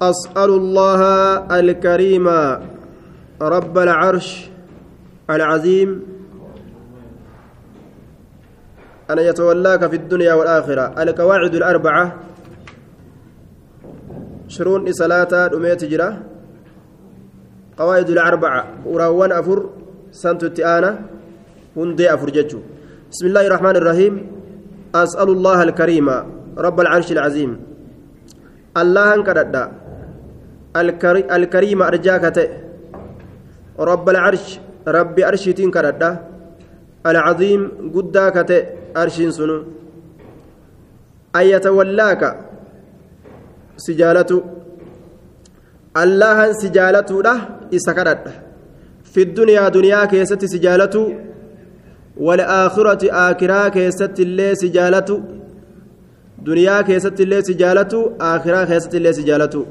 أسأل الله الكريم رب العرش العظيم أن يتولاك في الدنيا والآخرة. القواعد الأربعة. شرون صلاة أميت جرا. قواعد الأربعة. وراوان أفر. سنت التآنة هندي أفر ججو. بسم الله الرحمن الرحيم. أسأل الله الكريم رب العرش العظيم. الله انكرد الكريم أرجاك رب العرش رب أرشتين كرد العظيم قداك أرشين سنو أن يتولاك سجالته الله سجالته له إسكرد في الدنيا دنيا كيست سجالته والآخرة آخرة كيست اللي سجالته دنيا كيست اللي سجالته آخرة كيست اللي سجالته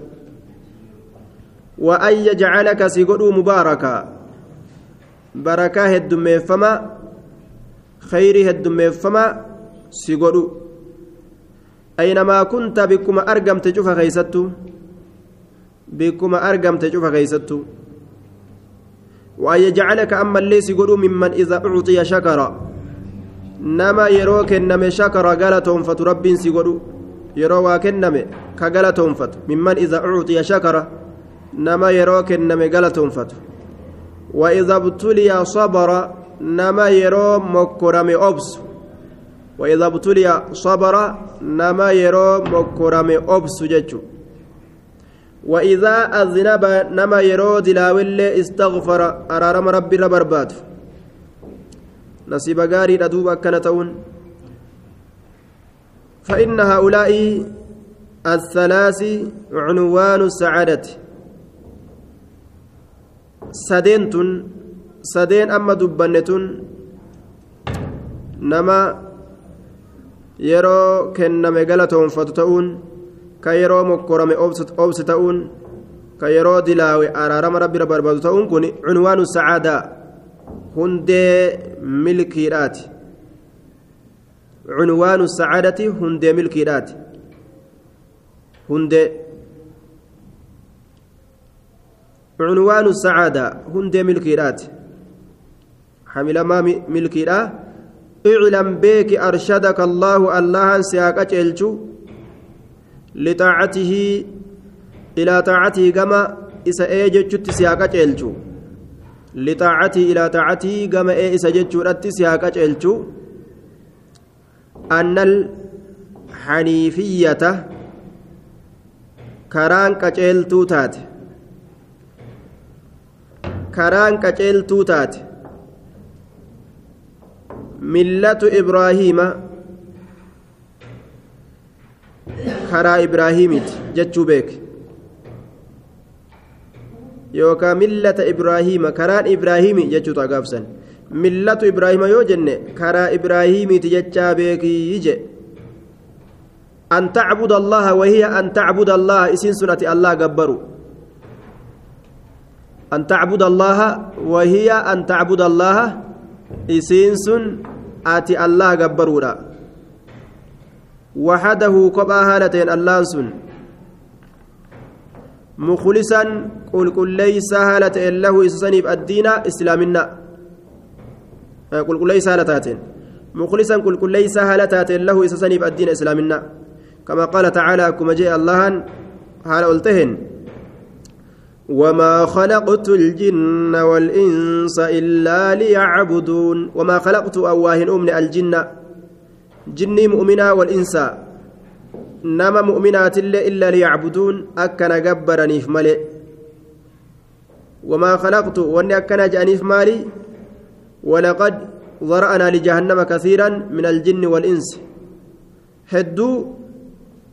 وأن يجعلك سيقول مباركا. بركة هدميفما خير هدميفما سيقول أينما كنت بكما أرقمت شوف خيستو بكما أرقمت شوف خيستو وأن يجعلك أما اللي سيقول ممن إذا أعطي شكر نما يروك إنما شكر قالتهم فترب سيقول يروا كنم كقالتهم فت ممن إذا أعطي شكر نما يروك إنما قالتهم فت وإذا ابتلي صبر نما يرو مكرم أبس وإذا ابتلي صبر نما يرو مكرم أبس ججو وإذا أذنب نما يرو دلاول استغفر أرارم ربي ربربات نصيب غاري ردوب كنتون فإن هؤلاء الثلاث عنوان السعادة sadeen tun sadeen amma dubbanne tun nama yeroo kenname galatoonfatu ta'uun ka yeroo mokkorame obsi ta'uun ka yeroo dilaawe araarama rabbi barbaadu ta'uun kun cunwaanu sacaadaa hundee milkiidhaati. Cunwaanu sacaadati hundee milkiidhaati. Hundee cunwaanu sacaadaa hundee milkiidhaati hamilamaa milkiidhaa اعلم بك أرشدك الله الله سياق أجلشو لطاعته إلى طاعته كما إسا إيجتشت سياق أجلشو لطاعته إلى طاعته كما إيه إسا جتشت سياق أجلشو أن الحنيفية كران كجلتو تات كران كجلتو تات ملة إبراهيم كرا إبراهيم جتشو بيك يوكا ملة إبراهيم كران إبراهيم جتشو تاقافسن ملة إبراهيم يو جنة كرا إبراهيم تجتشا بيك يجي أن تعبد الله وهي أن تعبد الله إسين سنة الله قبروا أن تعبد الله وهي أن تعبد الله isiin sun ati allah gabbaruudha waxadahu kophaa haala ta'een allaan sun mukhlisan qulqulleeysaa haala ta'een lahu isa saniif addiina islaaminna qulqulleeysaa haala taateen mukhlisan qulqulleeysaa haala taateen lahu isa saniif addiina islaaminna kama qaala tacaala akkuma jee allahan haala ol taheen وما خلقت الجن والإنس إلا ليعبدون وما خلقت أواهن أمن الجن جني مؤمنا والإنس نما مؤمنات إلا ليعبدون أكن جبرني في ملئ وما خلقت واني أكن جاني في مالي ولقد ذرأنا لجهنم كثيرا من الجن والإنس هدو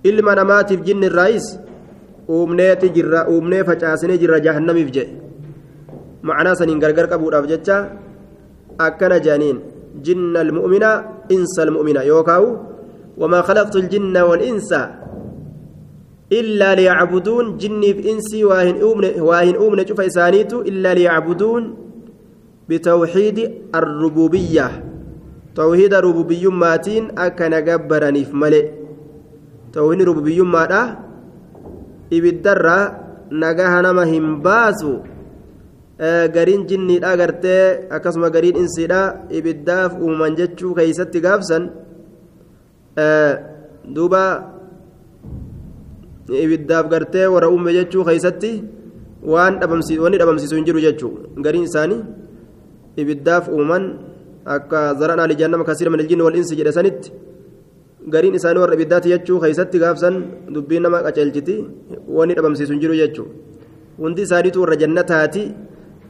إلما نمات في جن الرئيس uumneeti jirra uumnee facaasinee jirra jahannamiif jedhe macnaa saniin gargar qabuudhaaf jecha akkana jedhaniin jinna almu'mina insa almu'mina yookaawu wamaa khalaqtu aljinna walinsa illaa liyacbuduun jinniif insii waa hin uumne cufa isaaniitu illaa liyacbuduun bitawxiidi arrububiyya tawxiida rububiyyummaatiin akka na gabbaraniif male tawxiidni rububiyyummaadha ibiddarraa nagaha nama hin baasu gariin jinniidha gartee akkasuma gariin insiidha ibiddaaf uumaman jechuu keeysatti gaafsan duuba ibiddaaf gartee warra uume jechuu keeysatti waan wanni dhabamsiisu hin jiru jechuu. Gariin isaanii ibiddaaf uumaman akka zara'naa lijannama kasiira min aljinni wal insi jedhe sanitti gariin isaanii warra ibiddaati jechuu keeysatti gaafsan dubbiin nama qaceelchiti wanni dhabamsiisu hin jiru jechuu hundi isaaniitu warra jannataati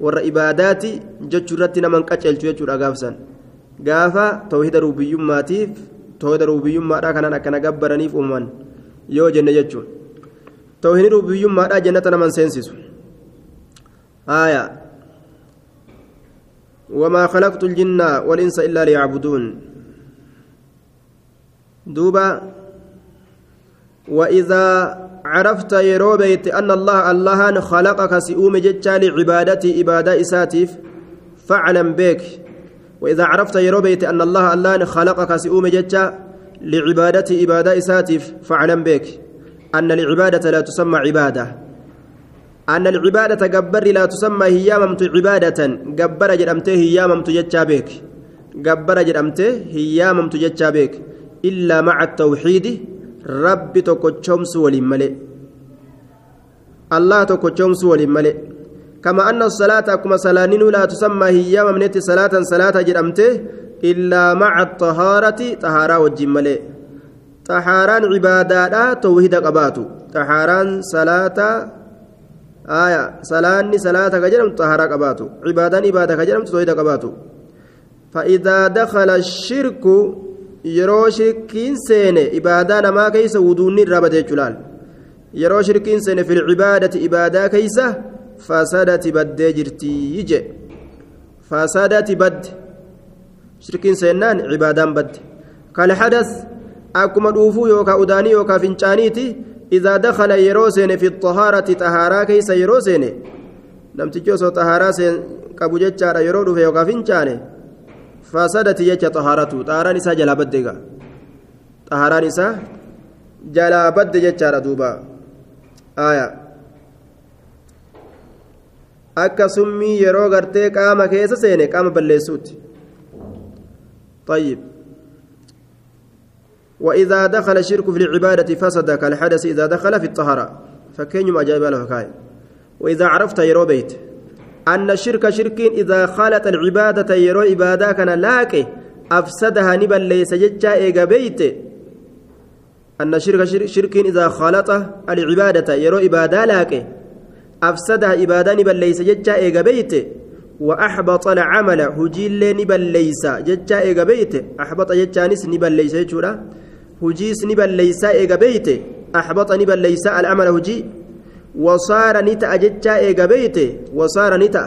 warra ibaadaati jechuu irratti naman qaceelchu jechuudha gaafsan gaafa tawhida rububiyyummaatiif tawhida rububiyyummaadhaa kanaan akkana gabbaraniif uumaman yoo jenne jechuun tawhidni rububiyyummaadhaa jannata naman seensisu آية وما خلقت الجن والإنس إلا ليعبدون دوبا وإذا عرفت يرو بيت أن الله الله خلقك سئوم جتشا لعبادتي إبادة إساتيف فاعلم بك وإذا عرفت يرو بيت أن الله الله خلقك سئوم جتشا لعبادتي إبادة إساتيف فاعلم بك أن العبادة لا تسمى عبادة. أن العبادة جبر لا تسمى هياممت عبادة. جبر جرمته هياممت جتشا بك جبر جرمته هياممت جتشا بك إلا مع التوحيد allah tokkochoomsu waliin malee kama anna salaata akkuma salaaninuu laa tusammaa hiyyaamamnetti salaatan salaata jedhamte illaa maca xahaarati xahaaraa wajjin malee xahaaraan cibaadaadha tawhida qabaatu xahaaraan salaata aya salaanni salaata ka jedhamtu xahaaraa qabaatu cibaadaan ibaada ka jedhamtu tawhida qabaatu فإذا دخل الشرك yeroo shirkiin seene ibaadaa namaa keeysa wuduunni irraa bade jechuudhaan yeroo shirkiin seene fil ibaadaa keeysa fasadati baddee jirtii je fasadati badde shirkiin seennaan cibaadaan badde kal hadas akkuma dhuufuu yookaa udaanii yookaa fincaaniiti idaa dakala yeroo seene fi xahaarati xahaaraa keeysa yeroo seene namtichi osoo xahaaraa qabu jechaadha yeroo dhufe yookaa fincaane فسدت يجا طهارته. طهاران إسا جلا بدقا طهاران إسا جلا بد جتشارة دوبا آية akka summii yeroo gartee qaama keessa seene qaama balleessuuti طيب. وإذا دخل الشرك في العبادة فسد كالحدث إذا دخل في الطهارة. فكين أجاب له وإذا عرفت يرو بيت. أن الشرك شرك إذا خالت العبادة يرو عبادة كان لاك أفسدها نبا ليس جتشا إيغا بيت. أن الشرك شرك إذا خالط العبادة يرو عبادة لاك أفسدها عبادة نبا ليس جتشا إيغا بيت. وأحبط العمل هجيل نبا ليس جتشا إيغا بيت. أحبط جتشانس نبا ليس جتشورا. هجيس نبا ليس إيغا بيت. أحبط نبا ليس العمل هجي وصار نتا جتشا إيغا بيت وصار نتا.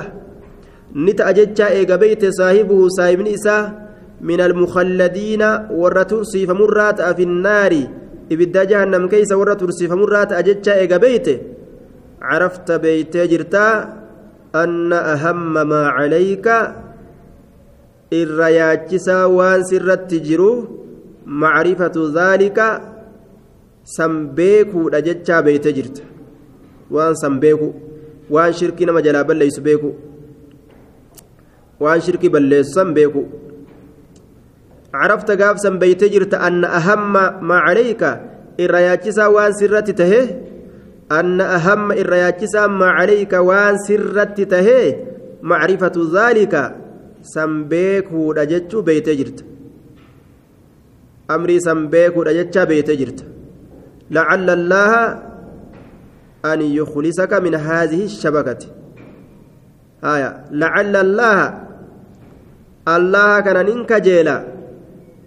نتا جتشا إيغا بيت صاحبه صاحب نساء من المخلدين ورترسي فمرات في النار. إبدا جهنم كيس ورترسي فمرات أجتشا إيغا بيت عرفت بيت جرتا أن أهم ما عليك. الرياجسا وان سرت جرو معرفة ذلك. سنبيكو دجتشا بيت جرتا. Waan san beeku waan shirkii nama jalaa balleeysu beeku waan shirkii balleessan beeku. عرفت قاف سن بيت جرت أن أهم ما عليك الرياجسا وان سرت تهي أن أهم الرياجسا ما عليك وان سرت تهي معرفة ذلك سنبيك هو رجتش بيت جرت أمري سنبيك هو رجتش بيت جرت لعل الله أن يخلصك من هذه الشبكة. آية لعل الله الله كان ننك جيلا.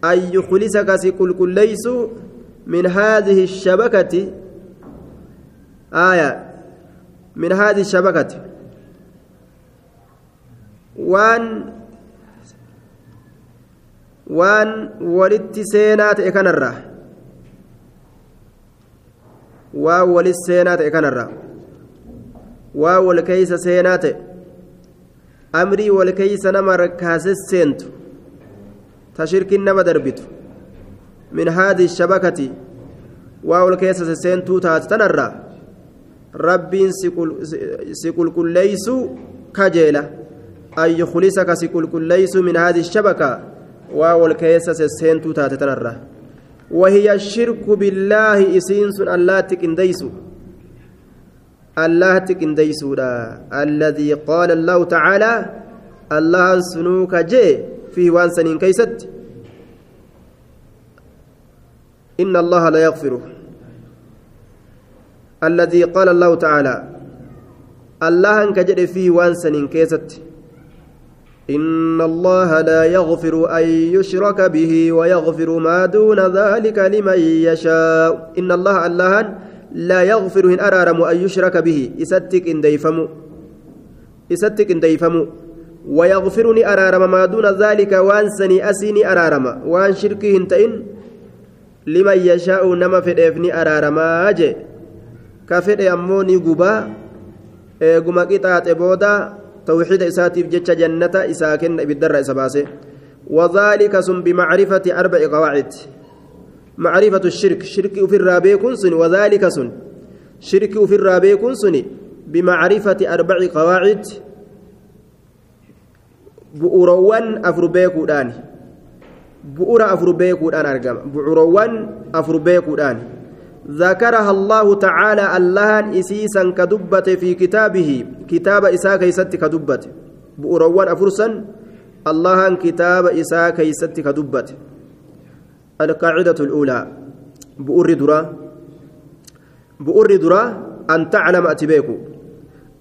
أن يخلصك سكل كل ليس من هذه الشبكة. آية من هذه الشبكة. وان وان ولدت سينات إكنرة. Waa walis seenaa ta'e kanarra waa wal keeysa seenaa ta'e amrii wal keeysa nama rakkaase seentu ta shirkin nama darbitu min haadii shabakati waa wal keessa seentuu taate tanarra rabbiin si qulqulleeysu kajeela an yukhlisaka si qulqulleeysu min haadi shabaka waa wal keessa sesseentuu taate tanarra وهي الشرك بالله إسينس الله تكنديسو. الله تكنديسو الذي قال الله تعالى الله سنوك جي فيه وان سنين كيست. إن الله لا يغفره. الذي قال الله تعالى الله انك جد فيه وان سنين كيست. إن الله لا يغفر أن يشرك به ويغفر ما دون ذلك لمن يشاء. إن الله الله لا يغفر إن أرارم أن يشرك به. إستك إن ديفمو إستك إن ديفمو ويغفرني أرارم ما دون ذلك. وان سني أسيني أرارم. وان شركه انتئن لمن يشاء نما فدفني أرارم. أجي. كفر أموني قبا. قما قطعة بودا. توحيد إساتيف جتش جنة إساكن بالدر إسباسه وذلك سن بمعرفة أربع قواعد. معرفة الشرك شرك في الرابع كنسن وذلك سن. شرك في الرابع كنسن بمعرفة أربع قواعد. bu'uurawwan afur beekuudhaan bu'uura afur beekuudhaan argama bu'uurawwan afur beekuudhaan ذكرها الله تعالى اللهن إسيسا كدبت في كتابه. كتاب إساء كيست كدبت. بؤروان أفرسا اللهن كتاب إساء كيست كدبت. القاعدة الأولى. بؤر درا. بؤر درا أن تعلم أتبيكو.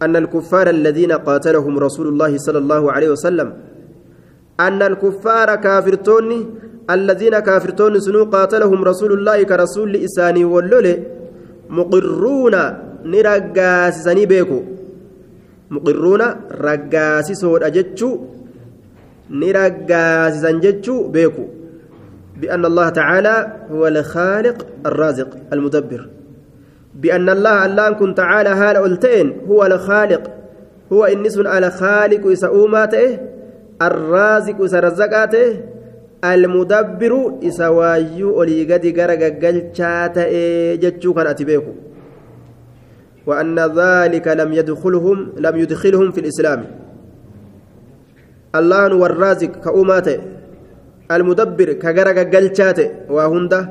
أن الكفار الذين قاتلهم رسول الله صلى الله عليه وسلم أن الكفار كافرتوني الذين كافرتون سنو قاتلهم رسول الله كرسول إساني واللولي مقرون نرقاسسني بيكو. مقرون رقاسسون أجتشو نرقاسسن جتشو بيكو. بأن الله تعالى هو الخالق الرازق المدبر. بأن الله الله كن تعالى هال هو الخالق. هو إنس على خالق إسأوماته الرازق إسرزقاته المدبر إسوايو أولي قد قرق قلشاته جتشو كان أتبيكو. وأن ذلك لم يدخلهم لم يدخلهم في الإسلام. الله هو الرازق كأوماته المدبر كقرق قلشاته وهنده.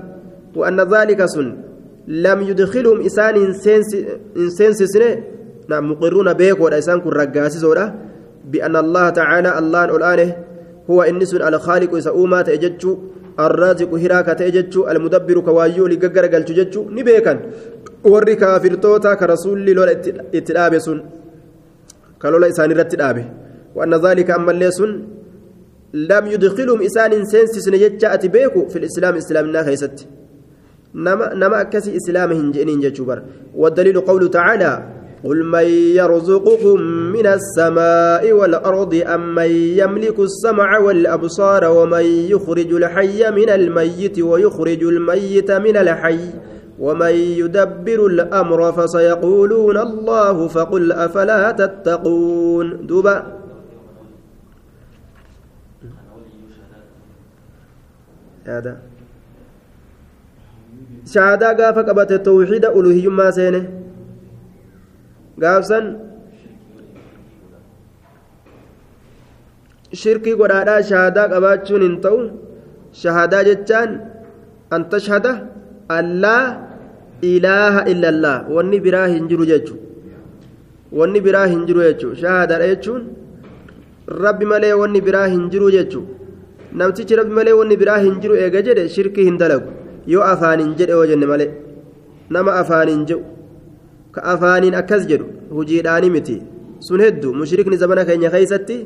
وأن ذلك سن. لم يدخلهم إسان إنسان سنة نعم مقرون بيك ولا إسان كن رقاسي بأن الله تعالى الله الآن هو إنس على خالق إساؤما تأججو الرازق هراك تأججو المدبر كوايو لققر قلت ججو نبيكا lola itti dhaabe sun ka lola isaanii irratti dhaabe وأن ذلك أما الليسن لم يدخلهم إسان سينسس نجتة بيكو في الإسلام إسلامنا خيست. نما نما أكسي إسلامهن جئنين جتشوبر والدليل قوله تعالى قل من يرزقكم من السماء والأرض أم من يملك السمع والأبصار ومن يخرج الحي من الميت ويخرج الميت من الحي ومن يدبر الأمر فسيقولون الله فقل أفلا تتقون دوبا هذا شهادة قافة قبت التوحيد ألوهي ما سينة. Gaafsan shirkii godhaadhaa shahaadaa qabaachuun hin ta'u shahaadaa jechaan an tashhada allaa ilaaha illallah wanni biraa hin jiru jechu wanni biraa hin jiru jechu shahaadaadha jechuun rabbi malee wanni biraa hin jiru jechu namtichi rabbi malee wanni biraa hin jiru eega jedhe shirkii hin dalagu yoo afaanin jedhe yoo jenne malee nama afaanin jedhu ka afaaniin akkas jedhu hujiidhaani miti sun hedduu mushrikni zamana keenya keeysatti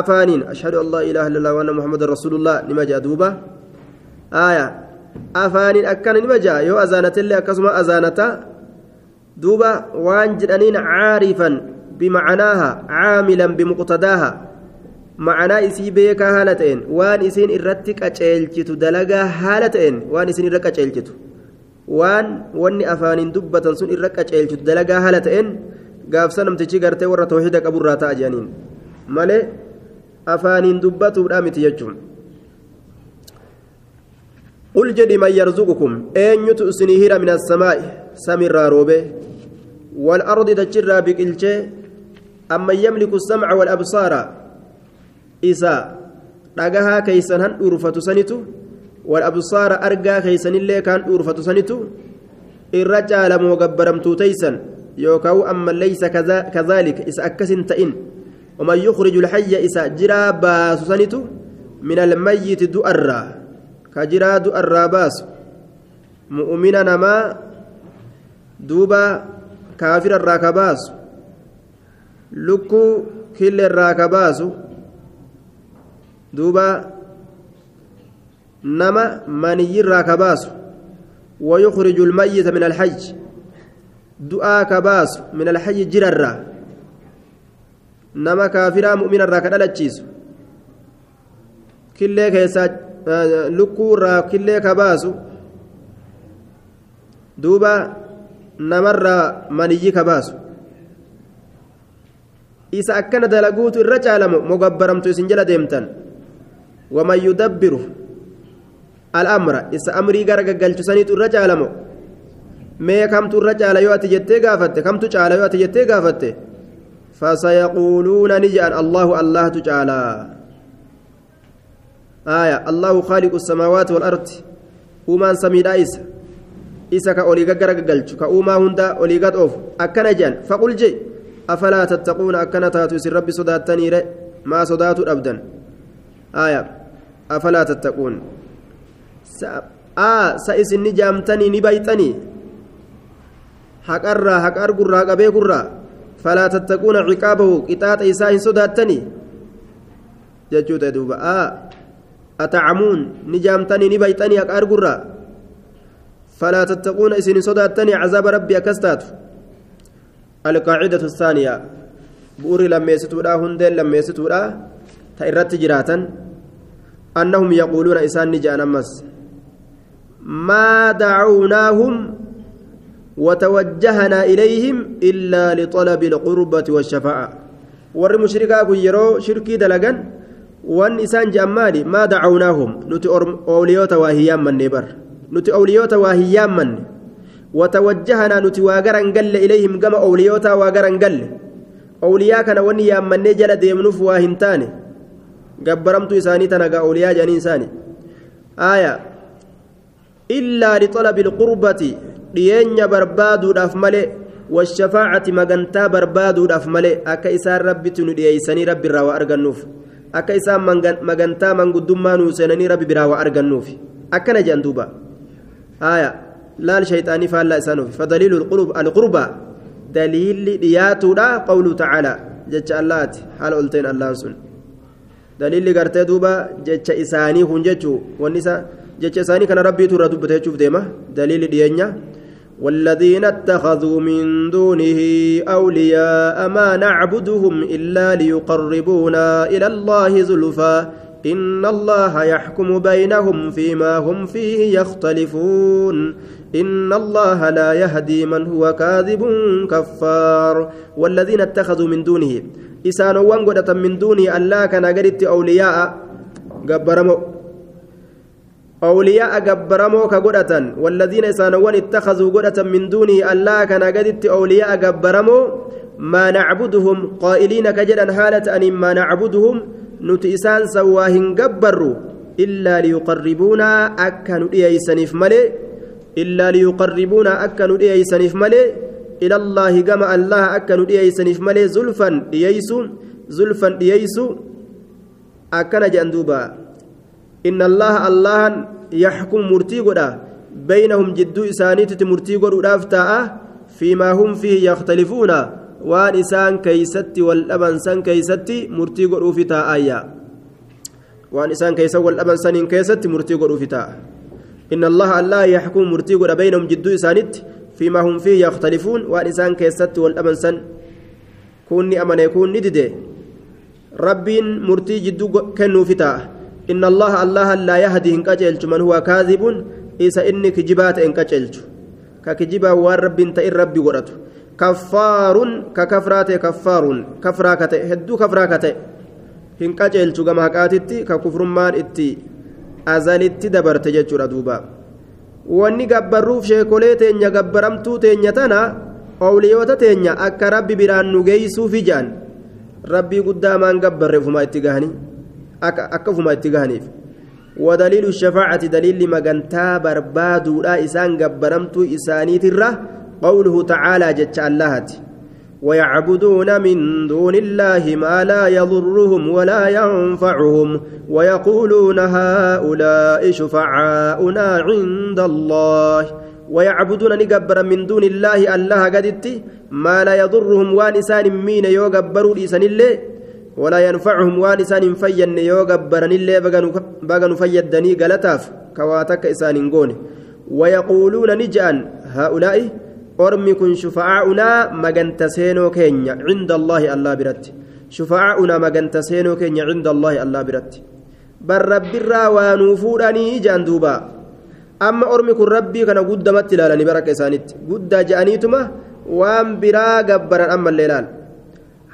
afaaniin ashhadu an laa ilaaha illallah wa anna muhammadan rasuulullah nima jea duuba aya afaaniin akkana nima jea yoo azaanatillee akkasuma azaanata duuba waan jedhaniin caarifan bimacnaaha caamilan bimuqtadaaha macnaa isii beekaa haala ta'een waan isiin irratti qaceelchitu dalagaa haala ta'een waan isin irra qaceelchitu waan wanni afaaniin dubbatan sun irra qaceelchitu dalagaa haala ta'een gaafsa namtichi gartee warra tawxiida qaburraa ta'a jedhaniin malee afaaniin dubbatuudha miti jechuun qul jedhi man yarzuqukum eenyutu isinii hira min assamaa'i samiirraa roobee والأرض تجرى بقلشة أما يملك السمع والأبصار إسا dhagahaa keeysan han dhuurfatu sanitu walabsaara argaa keeysanillee kaan dhuurfatu sanitu irra caalamoo gabbaramtuu teeysan yookaan amma leysa kadhaalika isa akkasin ta'in ومن يخرج الحي إسا جرا باس سنتو من الميت دؤرا كجرا دؤرا باس مؤمنا نما دوبا كافر الراكباس لكو كل الراكباس دوبا نما مني الراكباس ويخرج الميت من الحج دعاء كباس من الحي جررا nama kaafiraa mu'mina irraa ka dhalachiisu killee keessaa lukkuu irraa killee ka baasu duuba namarraa maniyyi ka baasu isa akkana dalaguutu irra caalamu al'amra isa amrii gara gaggalchisaniitu irra caalamu mee kamtu irra caala yoo ati jettee gaafatte kamtu caala yoo ati jettee gaafatte فسيقولون نجأن الله الله تعالى آية الله خالق السماوات والأرض uumaan samiidhaa isa isa ka olii gaggara galchu ka uumaa hunda olii gad oofu akkana jedhan faqul je afalaa tattaquuna akkana taatu isin rabbi sodaattaniire maa sodaatu dhabdan aya afalaa tattaquun sa isin ni jaamtanii ni bayxanii haqarraa haqa argurraa qabee gurraa falaa tattaquuna ciqaabahu qixaaxa isaa hin sodaattanii jechuudha duuba. Aa أتعمون نجامتني نبيتني أرجرا فلا تتقون إسن صداتني عذاب ربي أكستات القاعدة الثانية بوري لما يستورا هندل لما يستورا تيرت جراتا أنهم يقولون إسان نجان أمس ما دعوناهم وتوجهنا إليهم إلا لطلب القربة والشفاعة ور مشركا يرو شركي دلقا waan isaan je'an maali maa dacawnaahum nuti owliyoota waa hiyyaammanne bar nuti owliyoota waa hiyyaammanne watawajjahanaa nuti waa garan galle ilayhim gama owliyootaa waa garan galle owliyaa kana wanni yaammannee jala deemnuuf waa hin taane gabbaramtu isaanii illaa lixalabi ilqurbati dhiyeenya barbaaduudhaaf malee washafaacati magantaa barbaaduudhaaf malee akka isaan rabbitti nu dhiyeeysanii rabbi irraa waa argannuuf akka isaan magantaa manguddummaa nuu seenanii rabbi biraa waa argannuuf akkana jedhan duuba haya laal shayxaanii faallaa isaanuuf fadaliilu alqurbaa daliilli dhiyaatuudha qawluu tacaalaa jecha allaati haala olteen allaan sun daliilli gartee duuba jecha isaanii kun jechuu wanni isa jecha isaanii kana rabbiitu irra dubbate jechuuf deema. Daliilli dhiyeenya. والذين اتخذوا من دونه أولياء ما نعبدهم إلا ليقربونا إلى الله زلفى إن الله يحكم بينهم فيما هم فيه يختلفون إن الله لا يهدي من هو كاذب كفار والذين اتخذوا من دونه إسان وانقدة من دونه ألا كان أولياء قبرموا أولياء جبرمو كقدة والذين إسانوان اتخذوا قدة من دونه ألا كان قدت أولياء جبرمو ما نعبدهم قائلين كجدا حالة أن ما نعبدهم نتئسان سواهن جبروا إلا ليقربونا أكن إيسنف ملئ إلا ليقربونا أكن إيسنف ملئ إلى الله كما الله أكن إيسنف ملئ زلفا إيسو زلفا إيسو أكن جندوبا. إن الله الله يحكم مرتي قدا بينهم جدو إسانيت مرتي قدا أفتاء فيما هم فيه يختلفون. وان إسان كيست والأبن سن كيست مرتي قدا فتاء آية. وان إسان كيس والأبن سن كيست مرتي قدا فتاء. إن الله الله يحكم مرتي قدا بينهم جدو إسانيت فيما هم فيه يختلفون. وان إسان كيست والأبن سن كوني أمن يكون ندده ربين مرتي جدو كنو فتاء. إن الله الله لا يهدي إن كجلت من هو كاذب؟ إذا إنك جبات إن كجلت ككجبا والرب إنت الرب ورته كفار ككفرات كفار كفراكة هدو كفراكة إن كجلت كما كاتتي ككفر مان إتي. أزالت دبرت جتشورا دوبا. wanni gabbarruuf sheekolee teenya gabbaramtuu teenya tana owliyoota teenya akka rabbi biraan nu geeysuufi jedhan rabbii guddaa maan gabbarre ufumaa itti gahanii akka ufumaa itti gahaniif. ودليل الشفاعة دليل مغنتا بربادو لا إسان قبرمتو إسانيت الره قوله تعالى جتش اللهت ويعبدون من دون الله ما لا يضرهم ولا ينفعهم ويقولون هؤلاء شفعاؤنا عند الله ويعبدون نقبر من دون الله الله قدت ما لا يضرهم وان إسان مين يوقبروا لسان الله ولا ينفعهم وان إسان فين يوقبرن الله بغنوا فيدني قلتاف كواتك إسان قون ويقولون نجأن هؤلاء أرمي كن شفعاؤنا مغنت سينو كينيا عند الله الله برت شفعاؤنا مغنت سينو كينيا عند الله الله برت بل رب الرا ونفورني جأن دوبا. أما أرمي كن ربي كان قدامت لالني بركة سانت قد جأنيتما وان برا قبرا أما الليلان.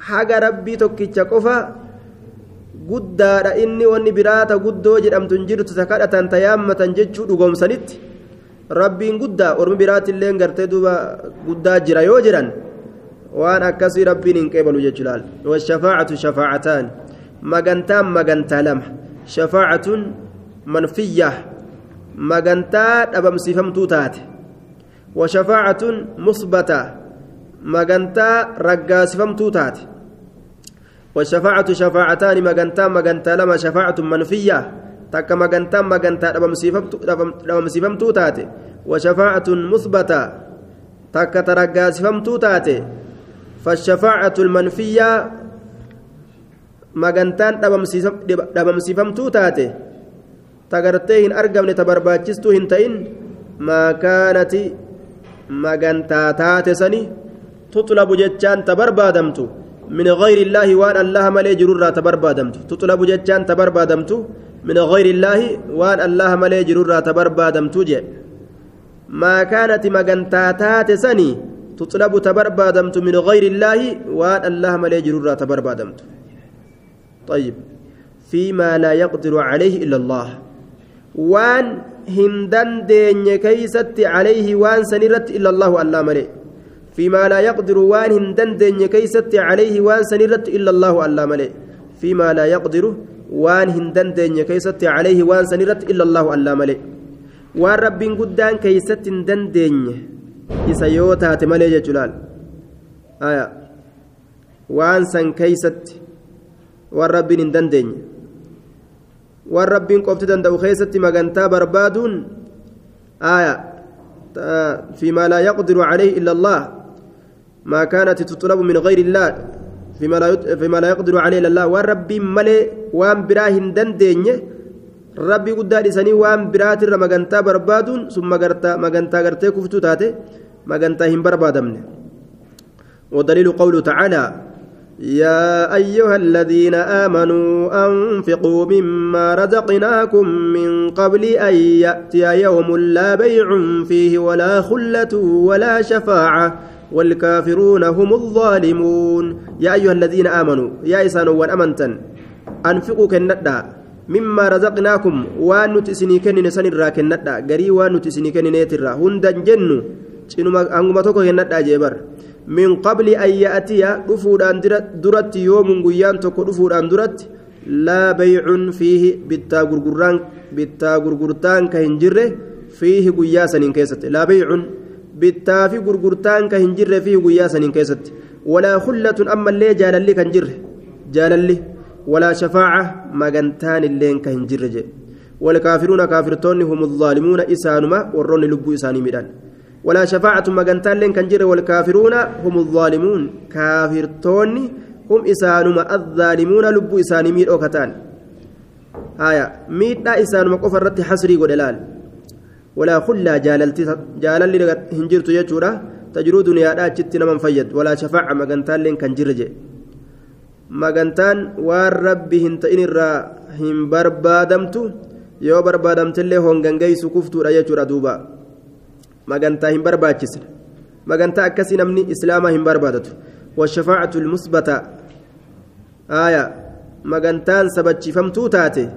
haga rabbii tokkicha qofa guddaadha inni wanni biraata guddoo jedhamtu hin jirtu ta kadhatan ta yaammatan jechuu dhugoomsanitti rabbiin guddaa ormi biraatillee gartee duuba guddaa jira yoo jedhan waan akkasii rabbiin hin qeebalu jechuudhaan washafaacatu shafaacataan magantaan magantaa lama. Shafaacatun manfiyyaa magantaa dhabamsiifamtuu taate. Washafaacatun musbataa magantaa raggaasifamtuu taate. والشفاعة شفاعتان مغنتا مغنتا لما شفاعة منفية تك مغنتا مغنتا دبمسيفمتو تاتي. وشفاعة مثبتة تك ترقاسفمتو تاتي. فالشفاعة المنفية مغنتان دبمسيفمتو تاتي. تغرتي هن أرقمني تبرباچستو هن تئن ما كانت مغنتا تاتي سني. تطلب جتشان تبربادمتو. من غير الله وان الله ملي جرورا تبربادمت تطلب جتان تبربادمت من غير الله وان الله ملي جرورا تبربادمت جي. ما كانت مغنتاتات سني. تطلب تبربادمت من غير الله وان الله ملي جرورا تبربادمت طيب. فيما لا يقدر عليه إلا الله. وان هندن دين كيست عليه وان سنرت إلا الله الله ملي. فيما لا يقدر وان هندن كيست عليه وان سنرت إلا الله ألا ملئ. فيما لا يقدر وان هندن كيست عليه وان سنرت إلا الله ألا ملئ. وان رب قدان كيست هندن إسيوتا تملي جلال. آية. وان سن كيست وان رب هندن وان رب قبت دندو كيست مغنتا بربادون. آية. فيما لا يقدر عليه إلا الله. ما كانت تطلب من غير الله فيما لا فيما لا يقدر عليه إلا الله. والرب ملي وان براهن دندنيه ربي قداد سني وان برات مغنتا بربادون. ثم غرتا مغنتا غرتي كفتو تاتي مغنتا هم بربادمن. ودليل قوله تعالى يا أيها الذين آمنوا أنفقوا مما رزقناكم من قبل أن يأتي يوم لا بيع فيه ولا خلة ولا شفاعة. والكافرون هم الظالمون يا أيها الذين آمنوا يا إسان وان أمنتن أنفقوا كندا مما رزقناكم وان نتسني كنن سن الرا كندا غري وان نتسني كنن نترا هندن جنو cinuma anguma tokko kennadhaa jeebar min qabli an ya'atiya dhufuudhaan duratti yoomun guyyaan tokko dhufuudhaan duratti laa baycun fiihi bittaa gurgurraan bittaa gurgurtaan ka hin jirre fiihi guyyaa bittaa fi gurgurtaan ka hin jirre fi guyyaa saniin keessatti walaa kullatun ammallee jaalalli kan jirre jaalalli walaa shafaaca magantaan illeen ka hin jirre jedhe والكافرون كافرتون هم الظالمون إسانما ورون لبو إساني ميدان ولا شفاعة مغنتان لين كنجر والكافرون هم الظالمون كافرتون هم إسانما الظالمون لبو إساني ميد أوكتان آية ميد إسانما قفر رتي حسري قدلال ولا خلا جاللتي جالل هنجرت يجورا تجرو دنيا داچت نمن فيد ولا شفاعة مغنتان لين كنجرجه مغنتان وان ربي هنت إن الرا هم بربادمتو yoo barbaadamtillee hongangaysu kuftuudha jechuudha duuba magantaa hin barbaachisne magantaa akkasii namni islaamaa hin barbaadatu washafaacatu lmusbata aya magantaan sabachiifamtuu taate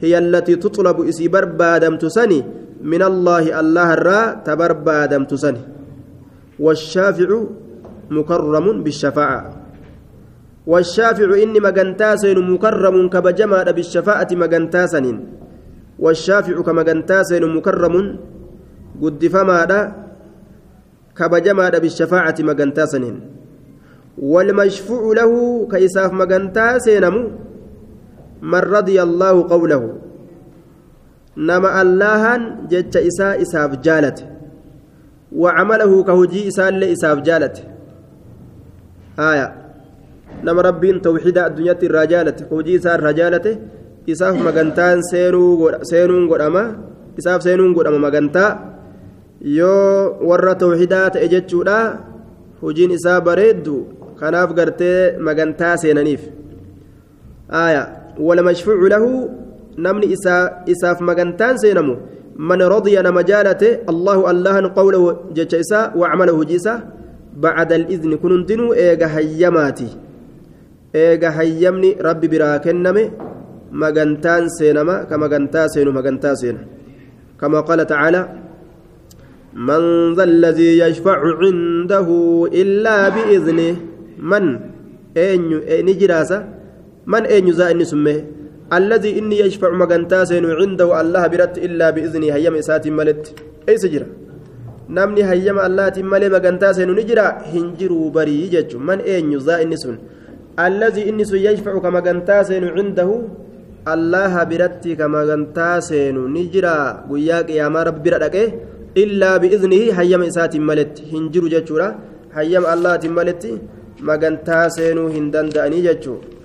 hiya allatii tuxlabu isii barbaadamtu sani allaahi allah irraa ta barbaadamtu sani washaaficu مكرم بالشفاعة. والشافع إني مجنتاسين مكرم كبجما بالشفاعة مجنتاسن والشافع كمجنتاسين مكرم قد فما كبجما بالشفاعة مجنتاسن والمشفوع له كيساف مجنتاسين من رضي الله قوله. نما اللهن جج إساء إساف جالت وعمله كهجي إساء إساف جالت آية نما ربين توحيد الدنيا الرجالة كهجي إساء الرجالة إساف مغنتان سينون قدما إساف سينون قدما مغنتا yoo warra tawxiidaa ta'e jechuudha hojiin isaa bareeddu kanaaf gartee magantaa seenaniif. Aayaa walmashfuucu lahu namni isaaf magantaan seenamu man radiya nama jaalate allahu allahan qawlahu jecha isaa wacmala hujii isaa bacda alizni kun hundinuu eega hayyamaati eega hayyamni rabbi biraa kenname magantaan seenama ka magantaa seenu magantaa seena kama qaala tacaala من ذا الذي يشفع عنده إلا بإذنه من أين نجراسة من أين زائن سمه الذي إني يشفع مغنتاسين عنده الله برت إلا بإذنه هيم إسات ملت أي سجرة zaa inni sun allazii inni sun yashfacu ka magantaa seenu cindahu allaha biratti ka magantaa seenu ni jira guyyaa qiyaamaa rabbi bira dhaqee illaa biiznihi hayyama isaatiin maletti hin jiru jechuudha hayyama allaatiin maletti magantaa seenuu hin danda'anii jechuudha